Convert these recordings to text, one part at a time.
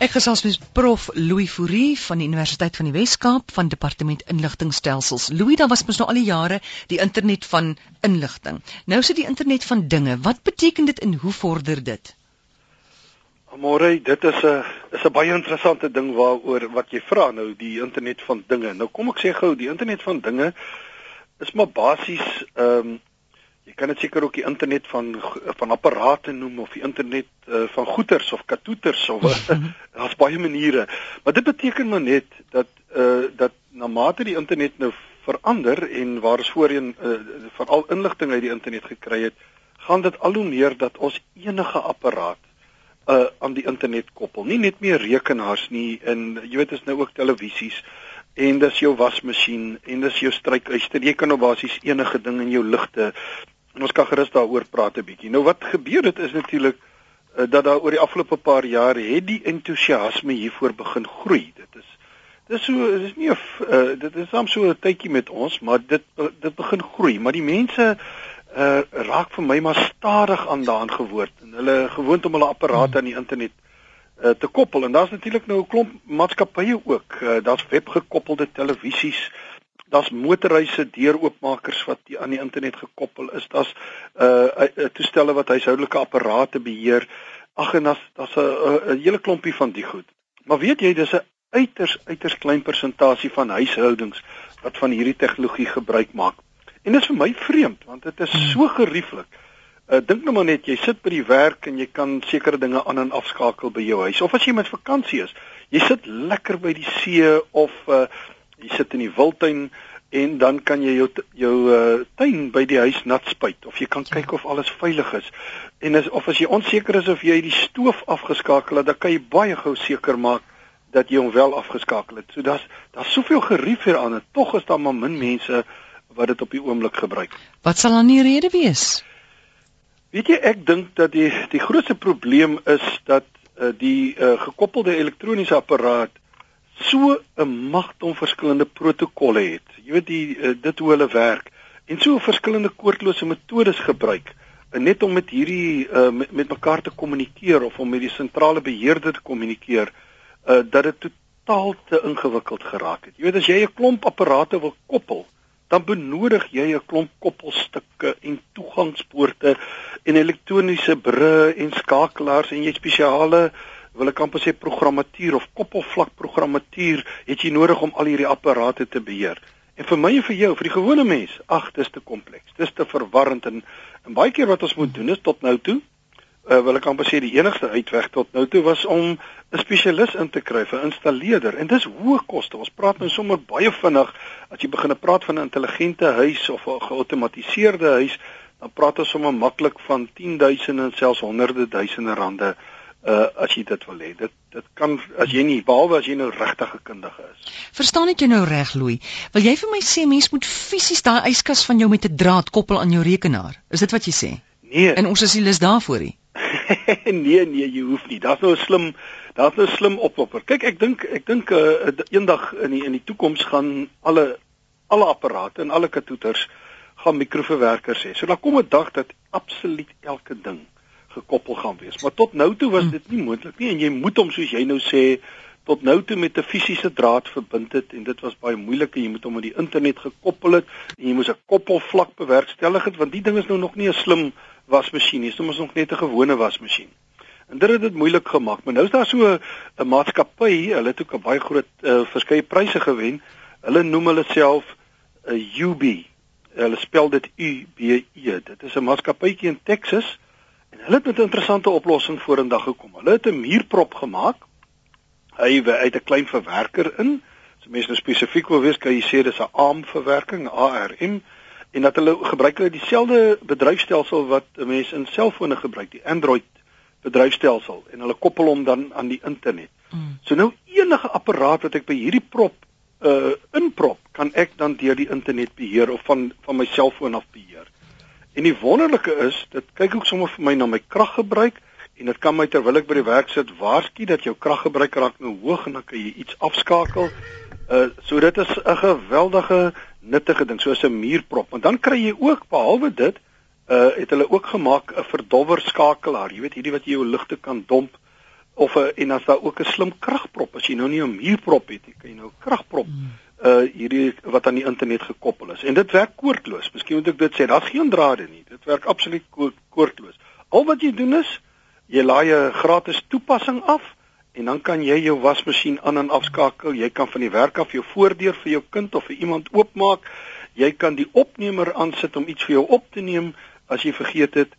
Ek gesels met Prof Louis Fourie van die Universiteit van die Wes-Kaap van Departement Inligtingstelsels. Louis, daar was mos nou al die jare die internet van inligting. Nou is dit die internet van dinge. Wat beteken dit en hoe vorder dit? Môre, dit is 'n is 'n baie interessante ding waaroor wat jy vra nou, die internet van dinge. Nou kom ek sê gou, die internet van dinge is maar basies ehm um, Jy kan dit seker ook die internet van van apparate noem of die internet uh, van goeders of katoeters of daar's baie maniere. Maar dit beteken maar net dat uh, dat na mate die internet nou verander en waar ons voorheen uh, veral inligting uit die internet gekry het, gaan dit al hoe meer dat ons enige apparaat uh aan die internet koppel. Nie net meer rekenaars nie en jy weet is nou ook televisies en dis jou wasmasjien en dis jou strykyster. Jy kan nou basies enige ding in jou ligte En ons kan gerus daaroor praat 'n bietjie. Nou wat gebeur het is natuurlik uh, dat daar oor die afgelope paar jaar het die entoesiasme hiervoor begin groei. Dit is dis so dis nie 'n uh, dit is soms so 'n tydjie met ons, maar dit dit begin groei, maar die mense uh, raak vir my maar stadig aan daan gewoond en hulle gewoond om hulle apparate aan die internet uh, te koppel en daar's natuurlik nou 'n klomp maatskappye ook. Uh, daar's webgekoppelde televisies daar's motorhuise deuroopmakers wat die, aan die internet gekoppel is. Daar's uh, uh toestelle wat huishoudelike apparate beheer. Ag en daar's daar's 'n hele klompie van die goed. Maar weet jy, dis 'n uiters uiters klein persentasie van huishoudings wat van hierdie tegnologie gebruik maak. En dit is vir my vreemd want dit is so gerieflik. Uh dink nou maar net jy sit by die werk en jy kan sekere dinge aan en afskakel by jou huis of as jy met vakansie is. Jy sit lekker by die see of uh jy sit in die wildtuin en dan kan jy jou jou uh, tuin by die huis nat spuit of jy kan kyk of alles veilig is. En as of as jy onseker is of jy die stoof afgeskakel het, dan kan jy baie gou seker maak dat jy hom wel afgeskakel het. So daar's daar's soveel gerief hier aan en tog is daar maar min mense wat dit op die oomblik gebruik. Wat sal dan die rede wees? Weet jy ek dink dat die die grootste probleem is dat uh, die uh, gekoppelde elektroniese apparaat so 'n magdom verskillende protokolle het. Jy weet die uh, dit hoe hulle werk en so verskillende koordlose metodes gebruik uh, net om met hierdie uh, met, met mekaar te kommunikeer of om met die sentrale beheerder te kommunikeer uh, dat dit totaal te ingewikkeld geraak het. Jy weet as jy 'n klomp apparate wil koppel, dan benodig jy 'n klomp koppelstukke en toegangspoorte en elektroniese brûe en skakelaars en jy spesiale wil ek amper sê programmatuur of koppelvlak programmatuur het jy nodig om al hierdie apparate te beheer. En vir my en vir jou, vir die gewone mens, ag, dis te kompleks. Dis te verwarrend en, en baie keer wat ons moet doen is tot nou toe, uh, wil ek amper sê die enigste uitweg tot nou toe was om 'n spesialis in te kry vir installeerder. En dis hoë koste. Ons praat nou sommer baie vinnig as jy begin praat van 'n intelligente huis of 'n geautomatiseerde huis, dan praat ons sommer maklik van 10000 en selfs honderde duisende rande uh as jy dit wil hê. Dit dit kan as jy nie behalwe as jy nou regtig 'n kundige is. Verstaan ek jou nou reg, Louis? Wil jy vir my sê mens moet fisies daai yskas van jou met 'n draad koppel aan jou rekenaar? Is dit wat jy sê? Nee. En ons is nie lus daarvoor nie. nee, nee, jy hoef nie. Daar's nou 'n slim daar's nou 'n slim oplopper. Kyk, ek dink ek dink uh, eendag in die in die toekoms gaan alle alle apparate en alle katoeters gaan mikroverwerkers hê. So daar kom 'n dag dat absoluut elke ding gekoppel gaan wees. Maar tot nou toe was hm. dit nie moontlik nie en jy moet hom soos jy nou sê tot nou toe met 'n fisiese draad verbind het en dit was baie moeilik en jy moet hom met die internet gekoppel het en jy moes 'n koppelvlak bewerkstellig het want die ding is nou nog nie 'n slim wasmasjien nie, dit is nog net 'n gewone wasmasjien. En dit het dit moeilik gemaak, maar nou is daar so 'n maatskappy, hulle het ook 'n baie groot uh, verskeie pryse gewen. Hulle noem hulle self 'n uh, UB. Hulle spel dit U B E. Dit is 'n maatskappytjie in Texas. En hulle het met 'n interessante oplossing vorendag gekom. Hulle het 'n muurprop gemaak. Hy het 'n klein verwerker in. As mense nou spesifiek wil weet, kan jy sê dis 'n ARM verwerking, ARM, en dat hulle gebruik hulle dieselfde bedryfstelsel wat mense in selfone gebruik, die Android bedryfstelsel en hulle koppel hom dan aan die internet. Mm. So nou enige apparaat wat ek by hierdie prop uh inprop, kan ek dan deur die internet beheer of van van my selfoon af beheer. En die wonderlike is, dit kyk ook sommer vir my na my kraggebruik en dit kan my terwyl ek by die werk sit waarsku dat jou kraggebruik raak nou hoog en dan kan jy iets afskakel. Uh so dit is 'n geweldige nuttige ding soos 'n muurprop. Want dan kry jy ook behalwe dit, uh het hulle ook gemaak 'n verdowwer skakelaar. Jy weet hierdie wat jy jou ligte kan domp of 'n en as daar ook 'n slim kragprop as jy nou nie 'n muurprop het nie, kan jy nou kragprop mm. Uh hierdie wat aan die internet gekoppel is. En dit werk koordloos. Miskien moet ek dit sê, daar's geen drade nie. Dit werk absoluut koordloos. Al wat jy doen is jy laai 'n gratis toepassing af en dan kan jy jou wasmasjien aan en afskakel. Jy kan van die werk af jou voordeur vir jou kind of vir iemand oopmaak. Jy kan die opnemer aansit om iets vir jou op te neem as jy vergeet het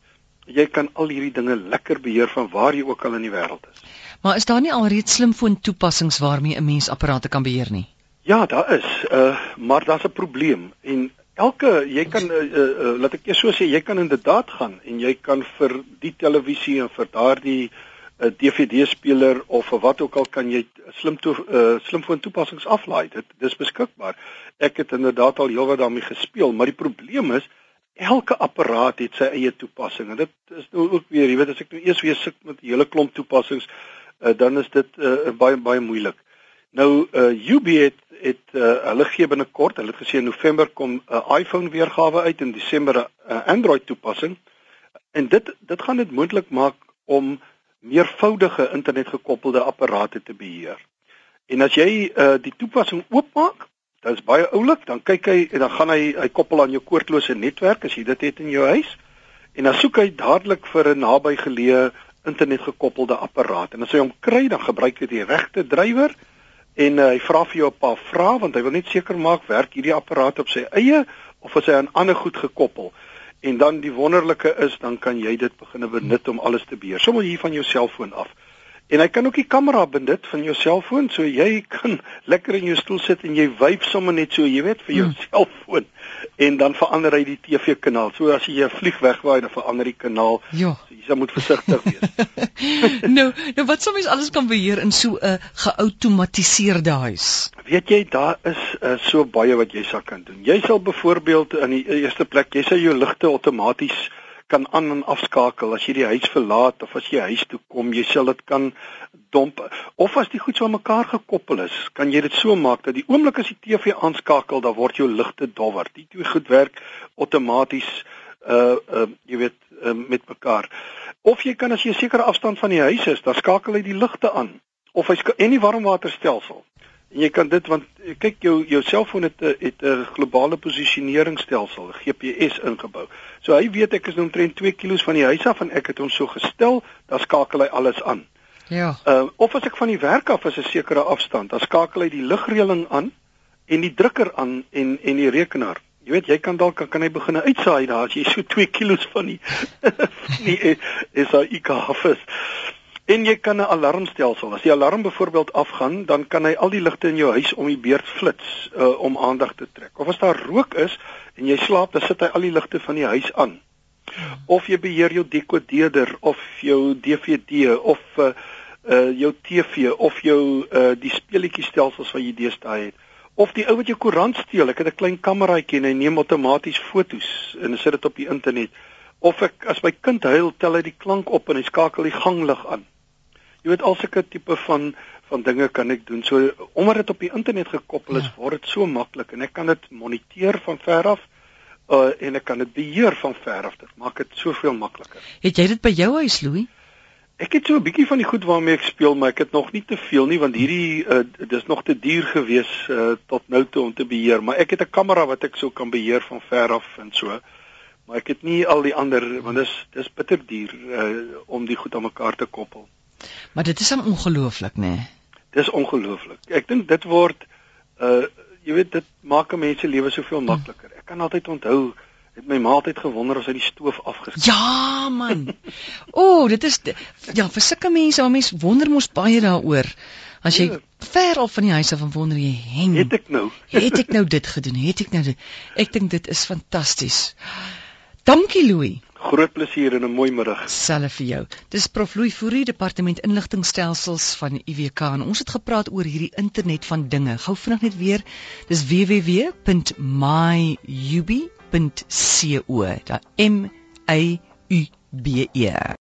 jy kan al hierdie dinge lekker beheer van waar jy ook al in die wêreld is. Maar is daar nie alreeds slimfoon toepassings waarmee 'n mens apparate kan beheer nie? Ja, daar is. Uh maar daar's 'n probleem en elke jy kan uh, uh, laat ek eers so sê, jy kan inderdaad gaan en jy kan vir die televisie en vir daardie uh, DVD-speler of vir wat ook al kan jy slim to, uh, slimfoon toepassings aflaai. Dit dis beskikbaar. Ek het inderdaad al heelwat daarmee gespeel, maar die probleem is elke apparaat het sy eie toepassing en dit is nou ook weer, jy weet as ek nou eers weer sit met 'n hele klomp toepassings, uh, dan is dit uh, baie baie moeilik. Nou uh, UB het het uh, hulle gee binnekort, hulle het gesê in November kom 'n uh, iPhone weergawe uit en Desember 'n uh, Android toepassing. En dit dit gaan dit moontlik maak om meervoudige internetgekoppelde apparate te beheer. En as jy uh, die toepassing oopmaak, Dit is baie oulik, dan kyk hy en dan gaan hy hy koppel aan jou koordlose netwerk as jy dit het in jou huis. En dan soek hy dadelik vir 'n nabygeleë internetgekoppelde apparaat. En as hy hom kry, dan gebruik hy die regte drywer en uh, hy vra vir jou 'n paar vrae want hy wil net seker maak werk hierdie apparaat op sy eie of is hy aan ander goed gekoppel. En dan die wonderlike is dan kan jy dit begin benut om alles te beheer. Sommige hier van jou selfoon af. En hy kan ook die kamera benut van jou selfoon, so jy kan lekker in jou stoel sit en jy wyf sommer net so, jy weet, vir jou hmm. selfoon en dan verander hy die TV kanaal. So as jy 'n vlieg wegwaai, dan verander die kanaal. Ja. So jy moet versigtig wees. nou, nou wat sou mens alles kan beheer in so 'n geautomatiseerde huis? Weet jy, daar is uh, so baie wat jy sal kan doen. Jy sal byvoorbeeld in die eerste plek, jy sal jou ligte outomaties kan aan en afskakel as jy die huis verlaat of as jy huis toe kom, jy sal dit kan domp of as die goed so aan mekaar gekoppel is, kan jy dit so maak dat die oomblik as die TV aanskakel, dan word jou ligte dowwer. Die twee goed werk outomaties uh uh jy weet uh, met mekaar. Of jy kan as jy 'n sekere afstand van die huis is, dan skakel hy die ligte aan of hy en die warmwaterstelsel. En jy kan dit want eh, kyk jou jou selfoon het eh, het 'n globale posisioneringsstelsel, GPS ingebou. So hy weet ek is nou omtrent 2 km van die huis af en ek het hom so gestel, dan skakel hy alles aan. Ja. Ehm uh, of as ek van die werk af is 'n sekere afstand, dan skakel hy die ligreëling aan en die drukker aan en en die rekenaar. Jy weet jy kan dalk kan, kan hy begin uitsaai daar as jy so 2 km van die is is hy ek af is. En jy kan 'n alarmstelsel. As die alarm byvoorbeeld afgaan, dan kan hy al die ligte in jou huis om die beurt flits uh, om aandag te trek. Of as daar rook is en jy slaap, dan sit hy al die ligte van die huis aan. Of jy beheer jou dekodeerder of jou DVD of uh, uh jou TV of jou uh die speletjie stelsels wat jy deesdae het. Of die ou wat jou koerant steel, ek het 'n klein kameraitjie en hy neem outomaties fotos en sit dit op die internet. Of ek as my kind huil, tel hy die klank op en hy skakel die ganglig aan jy weet al sulke tipe van van dinge kan ek doen. So omdat dit op die internet gekoppel is, ja. word dit so maklik en ek kan dit moniteer van ver af uh, en ek kan dit beheer van ver af. Dit maak dit soveel makliker. Het jy dit by jou huis, Louis? Ek het so 'n bietjie van die goed waarmee ek speel, maar ek het nog nie te veel nie want hierdie uh, dis nog te duur gewees uh, tot nou toe om te beheer, maar ek het 'n kamera wat ek so kan beheer van ver af en so. Maar ek het nie al die ander want dis dis bitter duur uh, om die goed aan mekaar te koppel. Maar dit is dan ongelooflik, nê? Nee? Dis ongelooflik. Ek dink dit word uh jy weet dit maak 'n mens se lewe soveel makliker. Ek kan altyd onthou het my ma altyd gewonder as hy die stoof afgeskeer. Ja, man. O, oh, dit is ja, vir sulke mense, mense wonder mos baie daaroor. As jy ja. ver af van die huis af en wonder jy, "Heng, het ek nou? het ek nou dit gedoen? Het ek nou dit?" Ek dink dit is fantasties. Dankie, Louis. Groot plesier en 'n mooi middag. Selfe vir jou. Dis Prof Louis Fourie, Departement Inligtingstelsels van die en ons het gepraat oor hierdie internet van dinge. Gou vinnig net weer. Dis www.myubi.co. Da M A U B E.